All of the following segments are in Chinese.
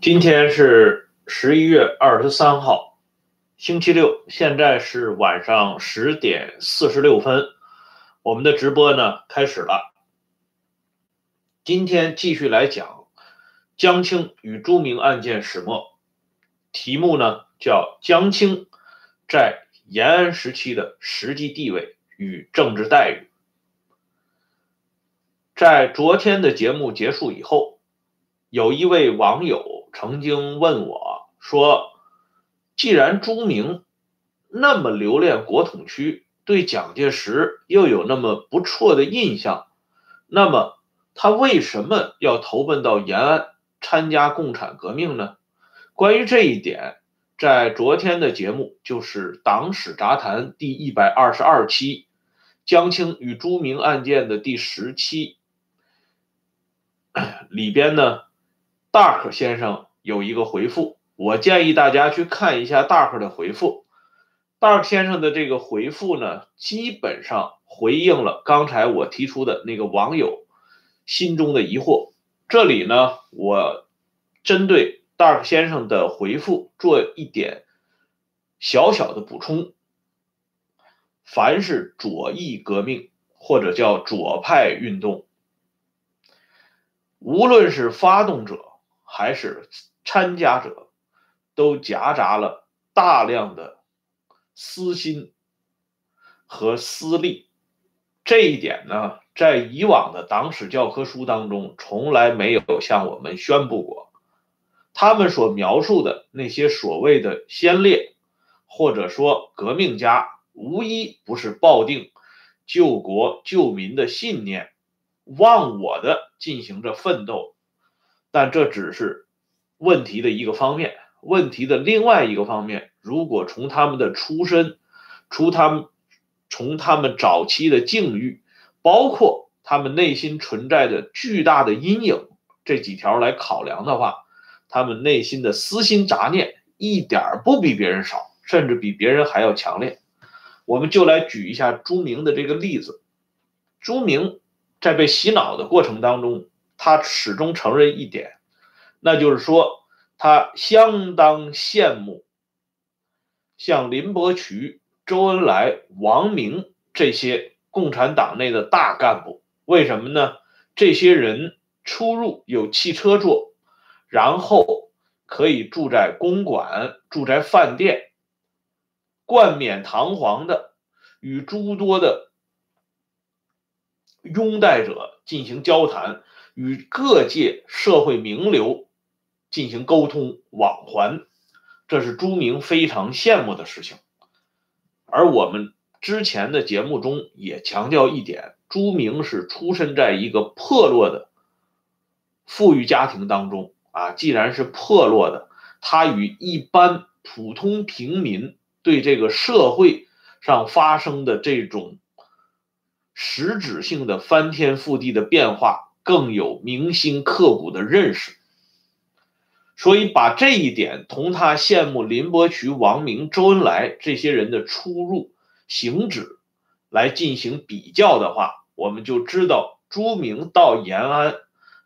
今天是十一月二十三号，星期六，现在是晚上十点四十六分，我们的直播呢开始了。今天继续来讲江青与朱明案件始末，题目呢叫江青在延安时期的实际地位与政治待遇。在昨天的节目结束以后，有一位网友曾经问我说：“既然朱明那么留恋国统区，对蒋介石又有那么不错的印象，那么他为什么要投奔到延安参加共产革命呢？”关于这一点，在昨天的节目就是《党史杂谈》第一百二十二期江青与朱明案件的第十期。里边呢，Dark 先生有一个回复，我建议大家去看一下 Dark 的回复。Dark 先生的这个回复呢，基本上回应了刚才我提出的那个网友心中的疑惑。这里呢，我针对 Dark 先生的回复做一点小小的补充。凡是左翼革命或者叫左派运动，无论是发动者还是参加者，都夹杂了大量的私心和私利。这一点呢，在以往的党史教科书当中，从来没有向我们宣布过。他们所描述的那些所谓的先烈，或者说革命家，无一不是抱定救国救民的信念。忘我的进行着奋斗，但这只是问题的一个方面。问题的另外一个方面，如果从他们的出身、从他们从他们早期的境遇，包括他们内心存在的巨大的阴影这几条来考量的话，他们内心的私心杂念一点不比别人少，甚至比别人还要强烈。我们就来举一下朱明的这个例子，朱明。在被洗脑的过程当中，他始终承认一点，那就是说，他相当羡慕像林伯渠、周恩来、王明这些共产党内的大干部。为什么呢？这些人出入有汽车坐，然后可以住在公馆、住在饭店，冠冕堂皇的与诸多的。拥戴者进行交谈，与各界社会名流进行沟通往还，这是朱明非常羡慕的事情。而我们之前的节目中也强调一点：朱明是出身在一个破落的富裕家庭当中啊。既然是破落的，他与一般普通平民对这个社会上发生的这种。实质性的翻天覆地的变化，更有铭心刻骨的认识。所以把这一点同他羡慕林伯渠、王明、周恩来这些人的出入行止来进行比较的话，我们就知道朱明到延安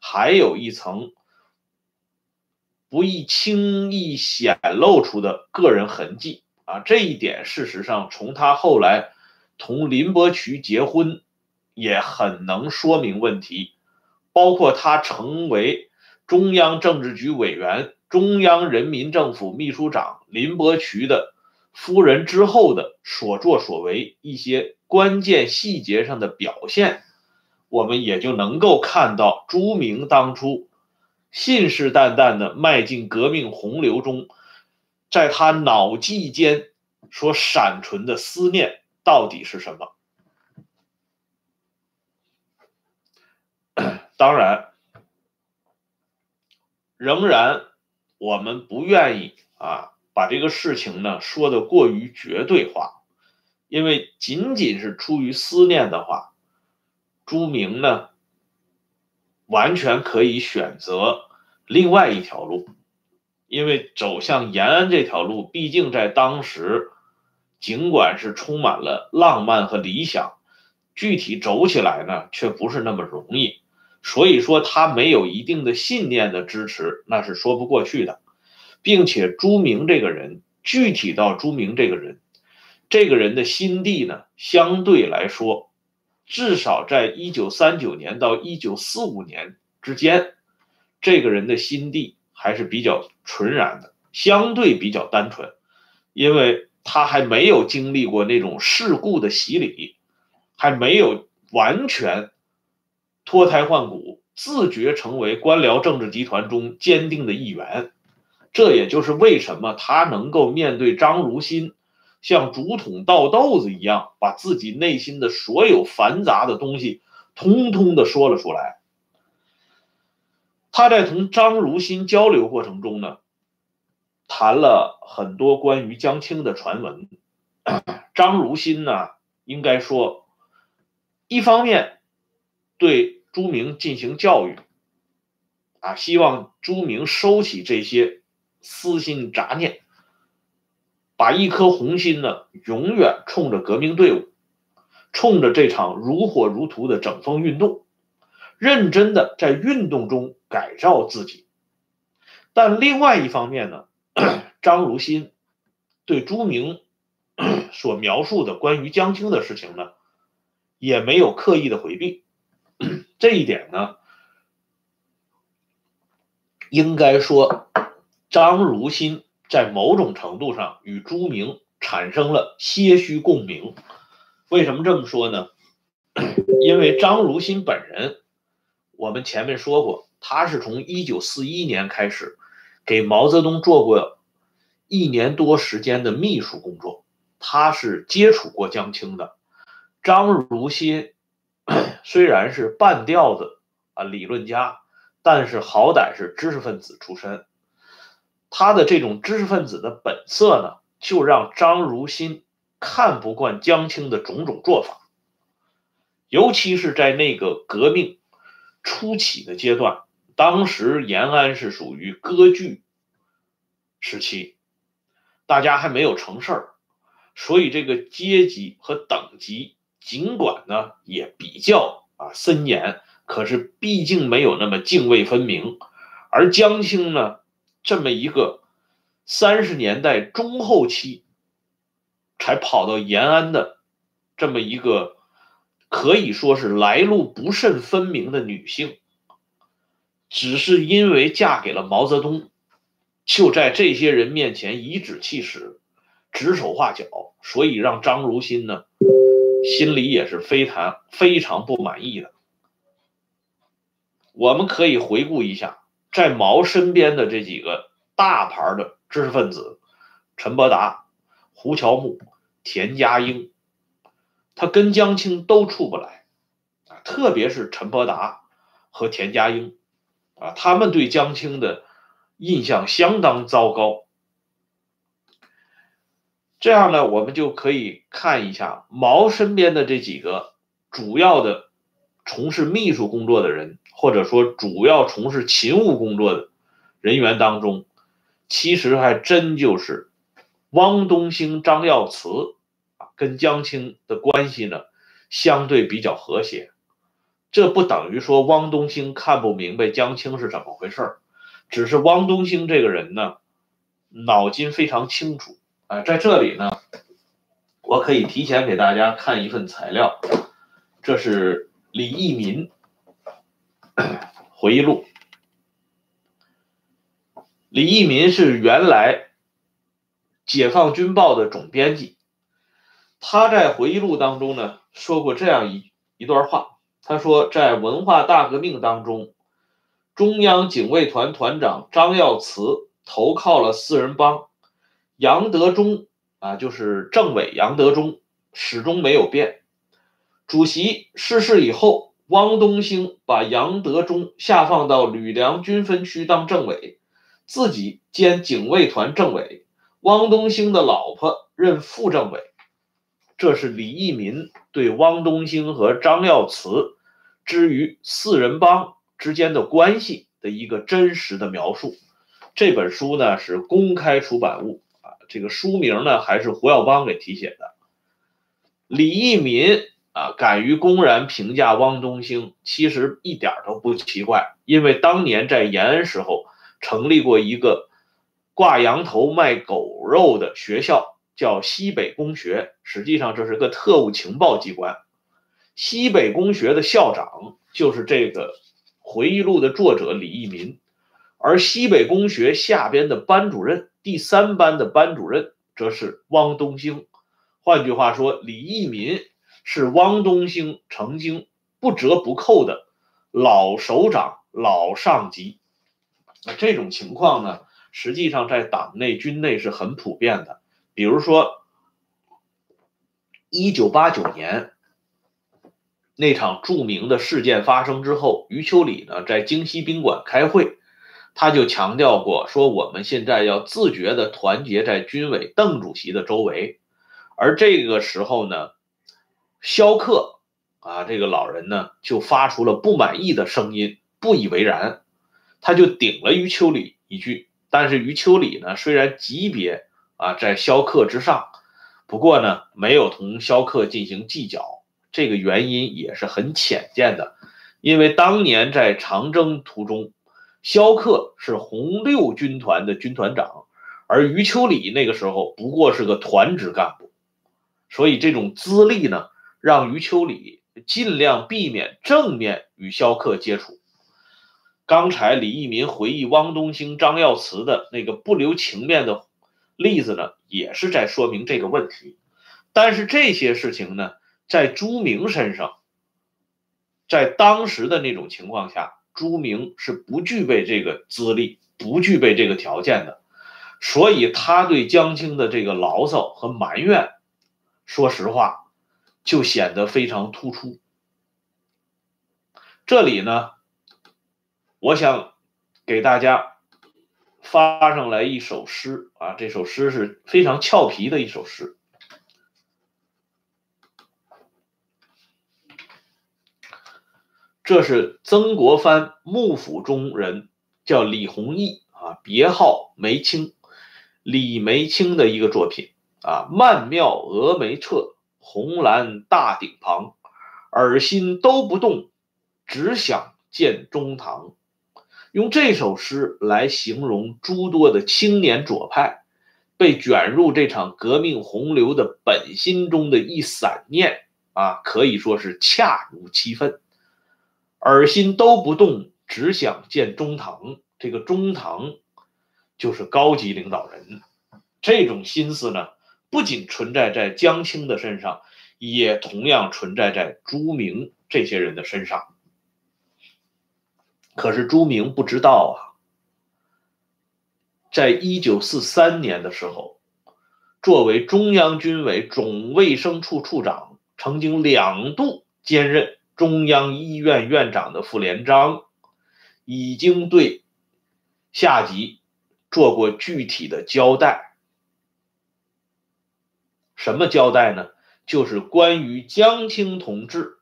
还有一层不易轻易显露出的个人痕迹啊。这一点事实上从他后来。同林伯渠结婚，也很能说明问题。包括他成为中央政治局委员、中央人民政府秘书长林伯渠的夫人之后的所作所为，一些关键细节上的表现，我们也就能够看到朱明当初信誓旦旦的迈进革命洪流中，在他脑际间所闪存的思念。到底是什么？当然，仍然我们不愿意啊，把这个事情呢说的过于绝对化，因为仅仅是出于思念的话，朱明呢完全可以选择另外一条路，因为走向延安这条路，毕竟在当时。尽管是充满了浪漫和理想，具体走起来呢，却不是那么容易。所以说他没有一定的信念的支持，那是说不过去的，并且朱明这个人，具体到朱明这个人，这个人的心地呢，相对来说，至少在一九三九年到一九四五年之间，这个人的心地还是比较纯然的，相对比较单纯，因为他还没有经历过那种世故的洗礼，还没有完全。脱胎换骨，自觉成为官僚政治集团中坚定的一员，这也就是为什么他能够面对张如新，像竹筒倒豆子一样，把自己内心的所有繁杂的东西通通的说了出来。他在同张如新交流过程中呢，谈了很多关于江青的传闻。张如新呢，应该说，一方面。对朱明进行教育，啊，希望朱明收起这些私心杂念，把一颗红心呢，永远冲着革命队伍，冲着这场如火如荼的整风运动，认真的在运动中改造自己。但另外一方面呢，张如新对朱明所描述的关于江青的事情呢，也没有刻意的回避。这一点呢，应该说，张如新在某种程度上与朱明产生了些许共鸣。为什么这么说呢？因为张如新本人，我们前面说过，他是从一九四一年开始给毛泽东做过一年多时间的秘书工作，他是接触过江青的。张如新。虽然是半吊子啊理论家，但是好歹是知识分子出身。他的这种知识分子的本色呢，就让张如新看不惯江青的种种做法。尤其是在那个革命初起的阶段，当时延安是属于割据时期，大家还没有成事儿，所以这个阶级和等级。尽管呢也比较啊森严，可是毕竟没有那么泾渭分明。而江青呢，这么一个三十年代中后期才跑到延安的这么一个可以说是来路不甚分明的女性，只是因为嫁给了毛泽东，就在这些人面前颐指气使、指手画脚，所以让张如新呢。心里也是非常非常不满意的。我们可以回顾一下，在毛身边的这几个大牌的知识分子，陈伯达、胡乔木、田家英，他跟江青都处不来啊，特别是陈伯达和田家英啊，他们对江青的印象相当糟糕。这样呢，我们就可以看一下毛身边的这几个主要的从事秘书工作的人，或者说主要从事勤务工作的人员当中，其实还真就是汪东兴、张耀祠啊，跟江青的关系呢相对比较和谐。这不等于说汪东兴看不明白江青是怎么回事，只是汪东兴这个人呢，脑筋非常清楚。啊，在这里呢，我可以提前给大家看一份材料，这是李义民回忆录。李义民是原来《解放军报》的总编辑，他在回忆录当中呢说过这样一一段话，他说，在文化大革命当中，中央警卫团团长张耀祠投靠了四人帮。杨德忠啊，就是政委杨德忠，始终没有变。主席逝世以后，汪东兴把杨德忠下放到吕梁军分区当政委，自己兼警卫团政委。汪东兴的老婆任副政委。这是李益民对汪东兴和张耀祠之于四人帮之间的关系的一个真实的描述。这本书呢是公开出版物。这个书名呢，还是胡耀邦给题写的。李义民啊敢于公然评价汪东兴，其实一点都不奇怪，因为当年在延安时候成立过一个挂羊头卖狗肉的学校，叫西北工学，实际上这是个特务情报机关。西北工学的校长就是这个回忆录的作者李义民，而西北工学下边的班主任，第三班的班主任则是汪东兴。换句话说，李益民是汪东兴曾经不折不扣的老首长、老上级。那这种情况呢，实际上在党内、军内是很普遍的。比如说，一九八九年。那场著名的事件发生之后，余秋里呢在京西宾馆开会，他就强调过说，我们现在要自觉的团结在军委邓主席的周围。而这个时候呢，萧克啊这个老人呢就发出了不满意的声音，不以为然，他就顶了余秋里一句。但是余秋里呢虽然级别啊在萧克之上，不过呢没有同萧克进行计较。这个原因也是很浅见的，因为当年在长征途中，萧克是红六军团的军团长，而余秋里那个时候不过是个团职干部，所以这种资历呢，让余秋里尽量避免正面与萧克接触。刚才李义民回忆汪东兴、张耀祠的那个不留情面的例子呢，也是在说明这个问题。但是这些事情呢？在朱明身上，在当时的那种情况下，朱明是不具备这个资历、不具备这个条件的，所以他对江青的这个牢骚和埋怨，说实话，就显得非常突出。这里呢，我想给大家发上来一首诗啊，这首诗是非常俏皮的一首诗。这是曾国藩幕府中人，叫李弘毅啊，别号梅清，李梅清的一个作品啊。曼妙峨眉侧，红蓝大顶旁，耳心都不动，只想见中堂。用这首诗来形容诸多的青年左派被卷入这场革命洪流的本心中的一散念啊，可以说是恰如其分。耳心都不动，只想见中堂。这个中堂就是高级领导人。这种心思呢，不仅存在在江青的身上，也同样存在在朱明这些人的身上。可是朱明不知道啊，在一九四三年的时候，作为中央军委总卫生处处长，曾经两度兼任。中央医院院长的傅连璋已经对下级做过具体的交代。什么交代呢？就是关于江青同志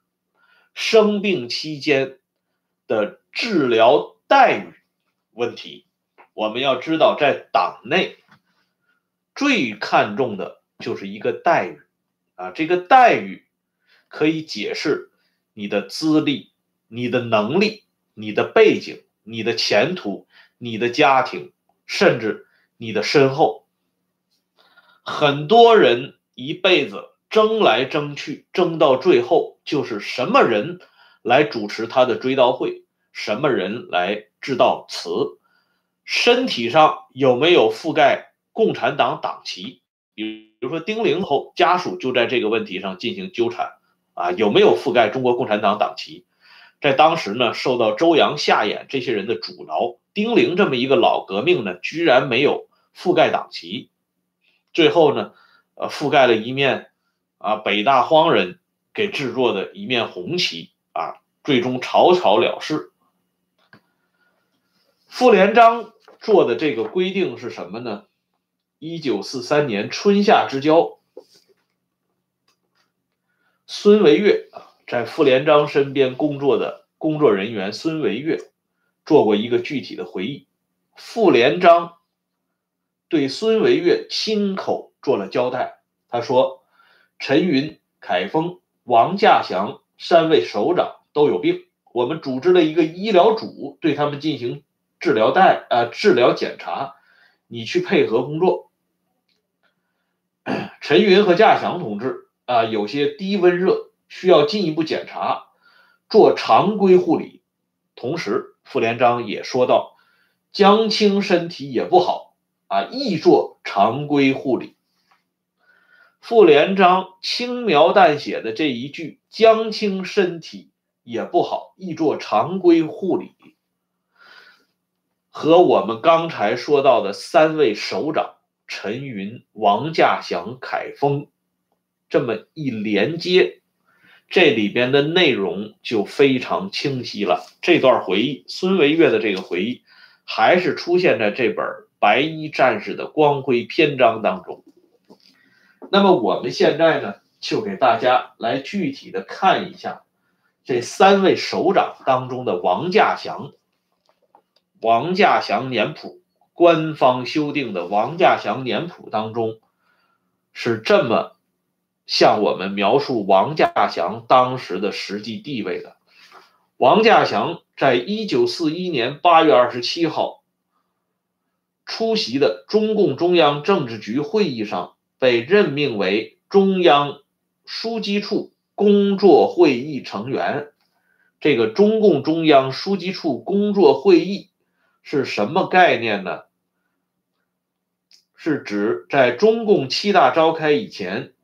生病期间的治疗待遇问题。我们要知道，在党内最看重的就是一个待遇啊，这个待遇可以解释。你的资历、你的能力、你的背景、你的前途、你的家庭，甚至你的身后，很多人一辈子争来争去，争到最后就是什么人来主持他的追悼会，什么人来致悼词，身体上有没有覆盖共产党党旗？比如说丁玲后家属就在这个问题上进行纠缠。啊，有没有覆盖中国共产党党旗？在当时呢，受到周扬、夏衍这些人的阻挠，丁玲这么一个老革命呢，居然没有覆盖党旗。最后呢，呃，覆盖了一面啊，北大荒人给制作的一面红旗啊，最终草草了事。傅连璋做的这个规定是什么呢？一九四三年春夏之交。孙维岳啊，在傅连璋身边工作的工作人员孙维岳做过一个具体的回忆。傅连璋对孙维岳亲口做了交代，他说：“陈云、凯丰王稼祥三位首长都有病，我们组织了一个医疗组对他们进行治疗带呃治疗检查，你去配合工作。陈云和稼祥同志啊，有些低温热，需要进一步检查，做常规护理。同时，傅连璋也说到，江青身体也不好啊，宜做常规护理。傅连璋轻描淡写的这一句“江青身体也不好，宜做常规护理”，和我们刚才说到的三位首长。陈云、王稼祥、凯丰，这么一连接，这里边的内容就非常清晰了。这段回忆，孙维岳的这个回忆，还是出现在这本《白衣战士的光辉》篇章当中。那么我们现在呢，就给大家来具体的看一下这三位首长当中的王稼祥。王稼祥年谱。官方修订的王稼祥年谱当中，是这么向我们描述王稼祥当时的实际地位的。王稼祥在一九四一年八月二十七号出席的中共中央政治局会议上，被任命为中央书记处工作会议成员。这个中共中央书记处工作会议是什么概念呢？是指在中共七大召开以前，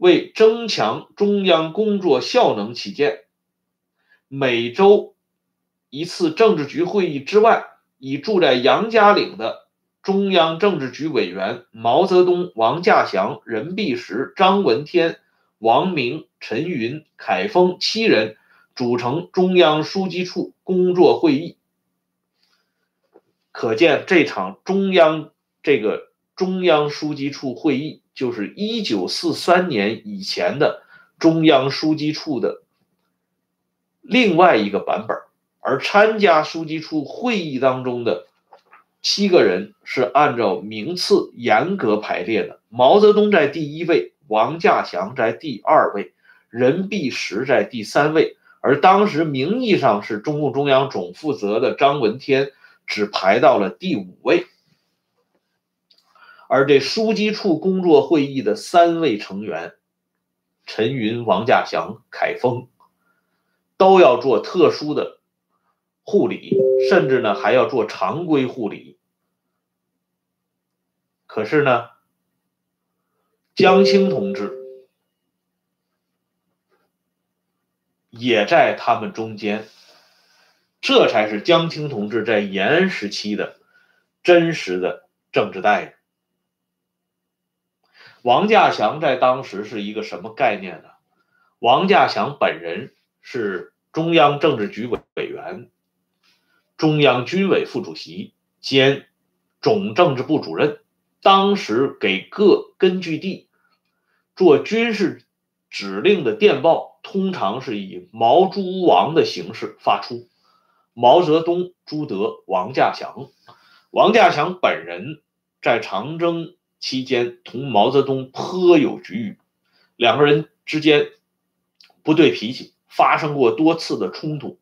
为增强中央工作效能起见，每周一次政治局会议之外，以住在杨家岭的中央政治局委员毛泽东、王稼祥、任弼时、张闻天、王明、陈云、凯丰七人组成中央书记处工作会议。可见这场中央这个。中央书记处会议就是一九四三年以前的中央书记处的另外一个版本，而参加书记处会议当中的七个人是按照名次严格排列的，毛泽东在第一位，王稼祥在第二位，任弼时在第三位，而当时名义上是中共中央总负责的张闻天只排到了第五位。而这书记处工作会议的三位成员，陈云、王稼祥、凯丰，都要做特殊的护理，甚至呢还要做常规护理。可是呢，江青同志也在他们中间，这才是江青同志在延安时期的真实的政治待遇。王稼祥在当时是一个什么概念呢？王稼祥本人是中央政治局委委员、中央军委副主席兼总政治部主任。当时给各根据地做军事指令的电报，通常是以毛、朱、王的形式发出。毛泽东、朱德、王稼祥。王稼祥本人在长征。期间同毛泽东颇有局域，两个人之间不对脾气，发生过多次的冲突。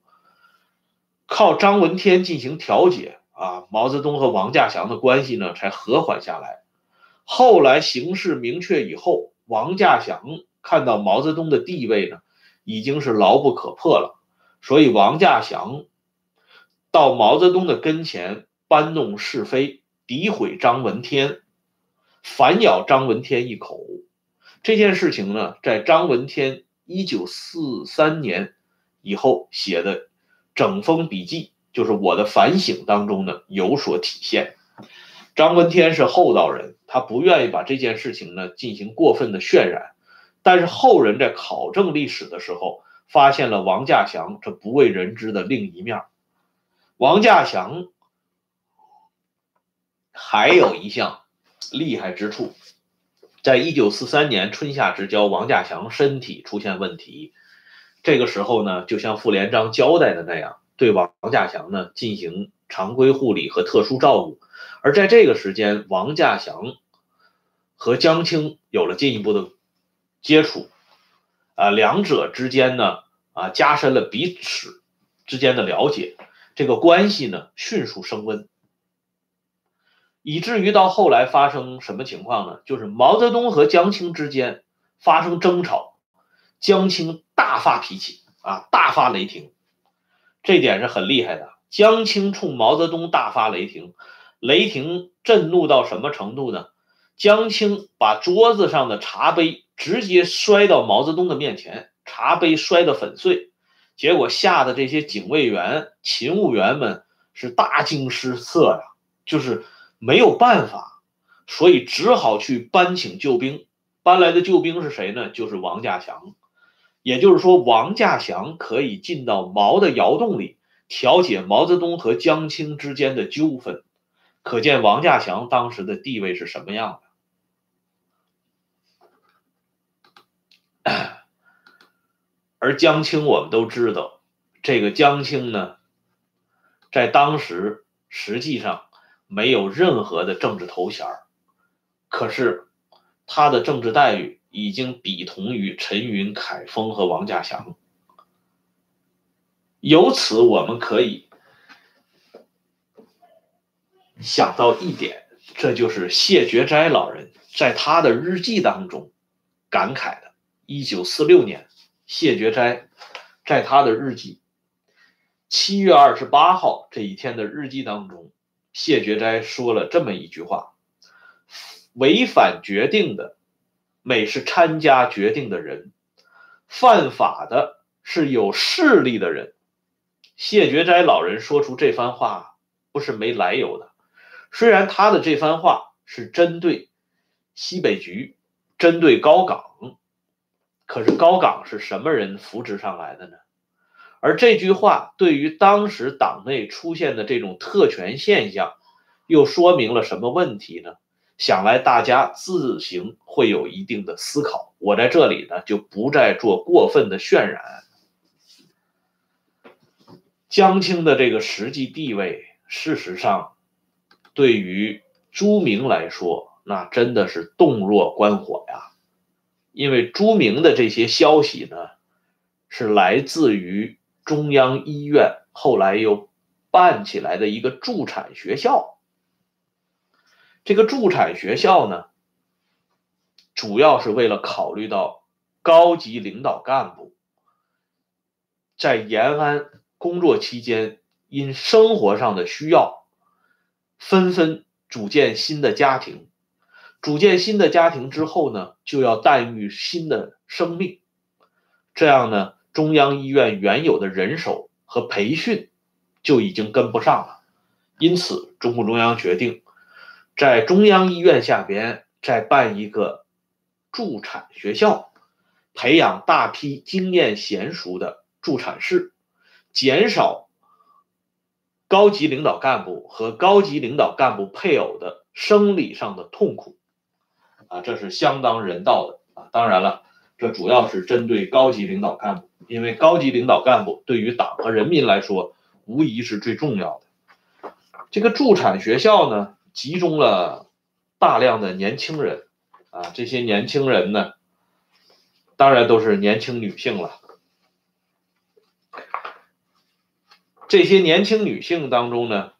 靠张闻天进行调解啊，毛泽东和王稼祥的关系呢才和缓下来。后来形势明确以后，王稼祥看到毛泽东的地位呢已经是牢不可破了，所以王稼祥到毛泽东的跟前搬弄是非，诋毁张闻天。反咬张闻天一口，这件事情呢，在张闻天一九四三年以后写的《整封笔记》，就是我的反省当中呢有所体现。张闻天是厚道人，他不愿意把这件事情呢进行过分的渲染，但是后人在考证历史的时候，发现了王稼祥这不为人知的另一面。王稼祥还有一项。厉害之处，在一九四三年春夏之交，王稼祥身体出现问题。这个时候呢，就像傅连璋交代的那样，对王稼祥呢进行常规护理和特殊照顾。而在这个时间，王稼祥和江青有了进一步的接触。啊，两者之间呢，啊，加深了彼此之间的了解，这个关系呢，迅速升温，以至于到后来发生什么情况呢？就是毛泽东和江青之间发生争吵，江青大发脾气啊，大发雷霆，这点是很厉害的。江青冲毛泽东大发雷霆，雷霆震怒到什么程度呢？江青把桌子上的茶杯直接摔到毛泽东的面前，茶杯摔得粉碎，结果吓得这些警卫员、勤务员们是大惊失色呀，就是没有办法，所以只好去搬请救兵。搬来的救兵是谁呢？就是王稼祥。也就是说，王稼祥可以进到毛的窑洞里调解毛泽东和江青之间的纠纷，可见王稼祥当时的地位是什么样的。而江青，我们都知道，这个江青呢，在当时实际上没有任何的政治头衔可是他的政治待遇已经比同于陈云、凯丰和王稼祥。由此，我们可以想到一点，这就是谢觉斋老人在他的日记当中感慨的：一九四六年。谢觉斋在他的日记七月二十八号这一天的日记当中，谢觉斋说了这么一句话：“违反决定的，每是参加决定的人；犯法的是有势力的人。”谢觉斋老人说出这番话不是没来由的，虽然他的这番话是针对西北局，针对高岗。可是高岗是什么人扶植上来的呢？而这句话对于当时党内出现的这种特权现象，又说明了什么问题呢？想来大家自行会有一定的思考。我在这里呢，就不再做过分的渲染。江青的这个实际地位，事实上，对于朱明来说，那真的是洞若观火呀。因为朱明的这些消息呢，是来自于中央医院后来又办起来的一个助产学校。这个助产学校呢，主要是为了考虑到高级领导干部在延安工作期间因生活上的需要，纷纷组建新的家庭。组建新的家庭之后呢，就要诞育新的生命，这样呢，中央医院原有的人手和培训就已经跟不上了。因此，中共中央决定在中央医院下边再办一个助产学校，培养大批经验娴熟的助产士，减少高级领导干部和高级领导干部配偶的生理上的痛苦。啊，这是相当人道的啊！当然了，这主要是针对高级领导干部，因为高级领导干部对于党和人民来说，无疑是最重要的。这个助产学校呢，集中了大量的年轻人啊，这些年轻人呢，当然都是年轻女性了。这些年轻女性当中呢，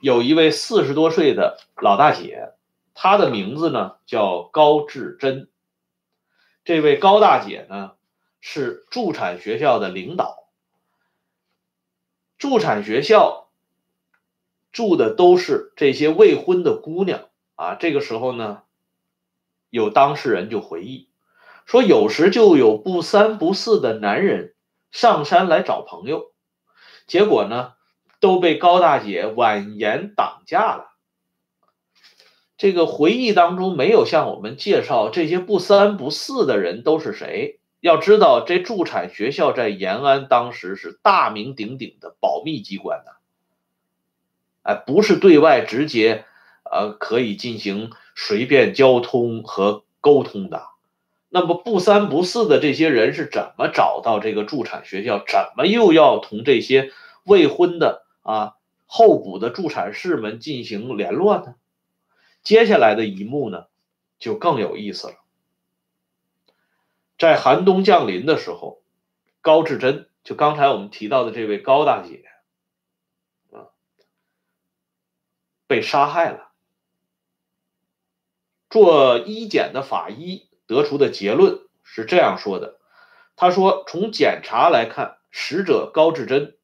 有一位四十多岁的老大姐。她的名字呢叫高志珍，这位高大姐呢是助产学校的领导。助产学校住的都是这些未婚的姑娘啊。这个时候呢，有当事人就回忆说，有时就有不三不四的男人上山来找朋友，结果呢都被高大姐婉言挡驾了。这个回忆当中没有向我们介绍这些不三不四的人都是谁。要知道，这助产学校在延安当时是大名鼎鼎的保密机关呢，哎，不是对外直接，呃，可以进行随便交通和沟通的。那么不三不四的这些人是怎么找到这个助产学校？怎么又要同这些未婚的啊候补的助产士们进行联络呢？接下来的一幕呢，就更有意思了。在寒冬降临的时候，高志珍就刚才我们提到的这位高大姐啊，被杀害了。做医检的法医得出的结论是这样说的：他说，从检查来看，死者高志珍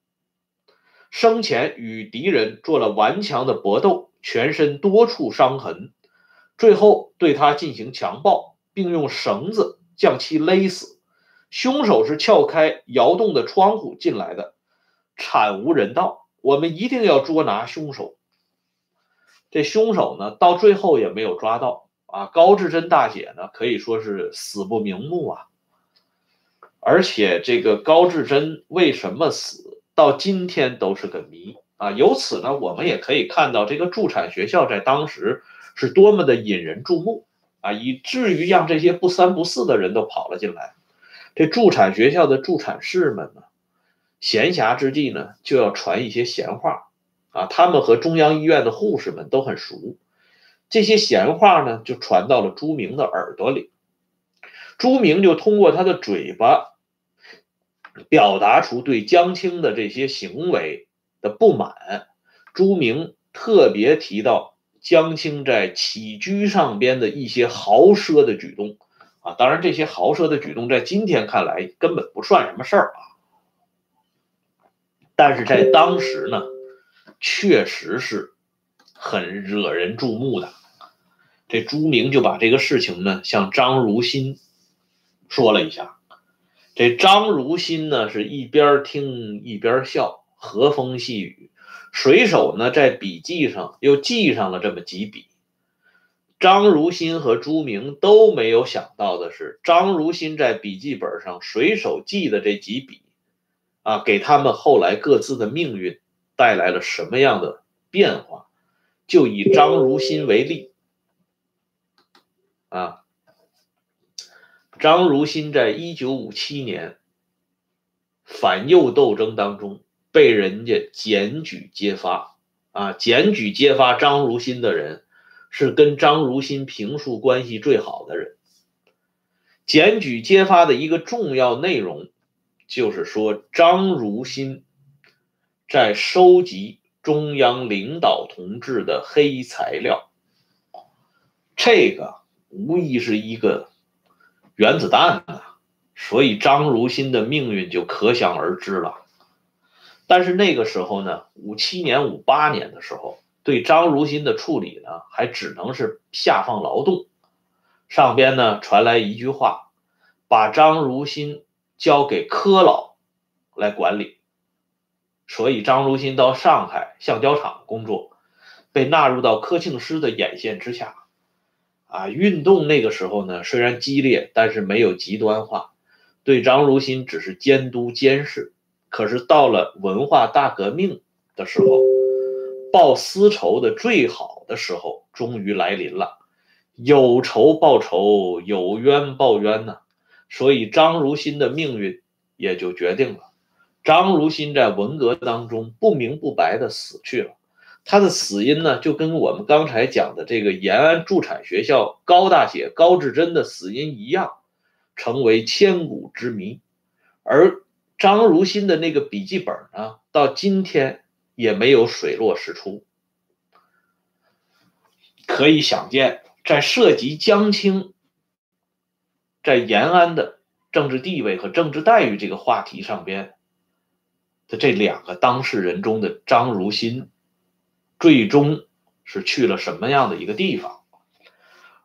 生前与敌人做了顽强的搏斗，全身多处伤痕，最后对他进行强暴，并用绳子将其勒死。凶手是撬开窑洞的窗户进来的，惨无人道。我们一定要捉拿凶手。这凶手呢，到最后也没有抓到。啊，高志珍大姐呢，可以说是死不瞑目啊。而且这个高志珍为什么死，到今天都是个谜啊。由此呢，我们也可以看到这个助产学校在当时是多么的引人注目啊，以至于让这些不三不四的人都跑了进来。这助产学校的助产士们呢，闲暇之际呢，就要传一些闲话啊。他们和中央医院的护士们都很熟。这些闲话呢，就传到了朱明的耳朵里。朱明就通过他的嘴巴，表达出对江青的这些行为的不满。朱明特别提到江青在起居上边的一些豪奢的举动啊，当然这些豪奢的举动在今天看来根本不算什么事儿啊，但是在当时呢，确实是很惹人注目的。这朱明就把这个事情呢向张如新说了一下，这张如新呢是一边听一边笑，和风细雨，随手呢在笔记上又记上了这么几笔。张如新和朱明都没有想到的是，张如新在笔记本上随手记的这几笔，啊，给他们后来各自的命运带来了什么样的变化？就以张如新为例。啊，张如新在一九五七年反右斗争当中被人家检举揭发。啊，检举揭发张如新的人是跟张如新评述关系最好的人。检举揭发的一个重要内容就是说，张如新在收集中央领导同志的黑材料。这个。无疑是一个原子弹啊，所以张如新的命运就可想而知了。但是那个时候呢，五七年、五八年的时候，对张如新的处理呢，还只能是下放劳动。上边呢传来一句话，把张如新交给柯老来管理。所以张如新到上海橡胶厂工作，被纳入到柯庆施的眼线之下。啊，运动那个时候呢，虽然激烈，但是没有极端化，对张如新只是监督监视。可是到了文化大革命的时候，报私仇的最好的时候终于来临了，有仇报仇，有冤报冤呢。所以张如新的命运也就决定了，张如新在文革当中不明不白的死去了。他的死因呢，就跟我们刚才讲的这个延安助产学校高大姐高志珍的死因一样，成为千古之谜。而张如新的那个笔记本呢，到今天也没有水落石出。可以想见，在涉及江青在延安的政治地位和政治待遇这个话题上边的这两个当事人中的张如新。最终是去了什么样的一个地方？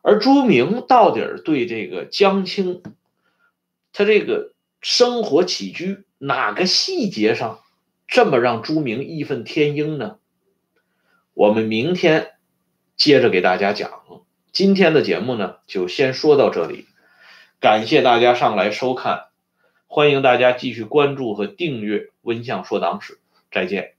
而朱明到底对这个江青，他这个生活起居哪个细节上这么让朱明义愤填膺呢？我们明天接着给大家讲。今天的节目呢，就先说到这里，感谢大家上来收看，欢迎大家继续关注和订阅《温相说党史》，再见。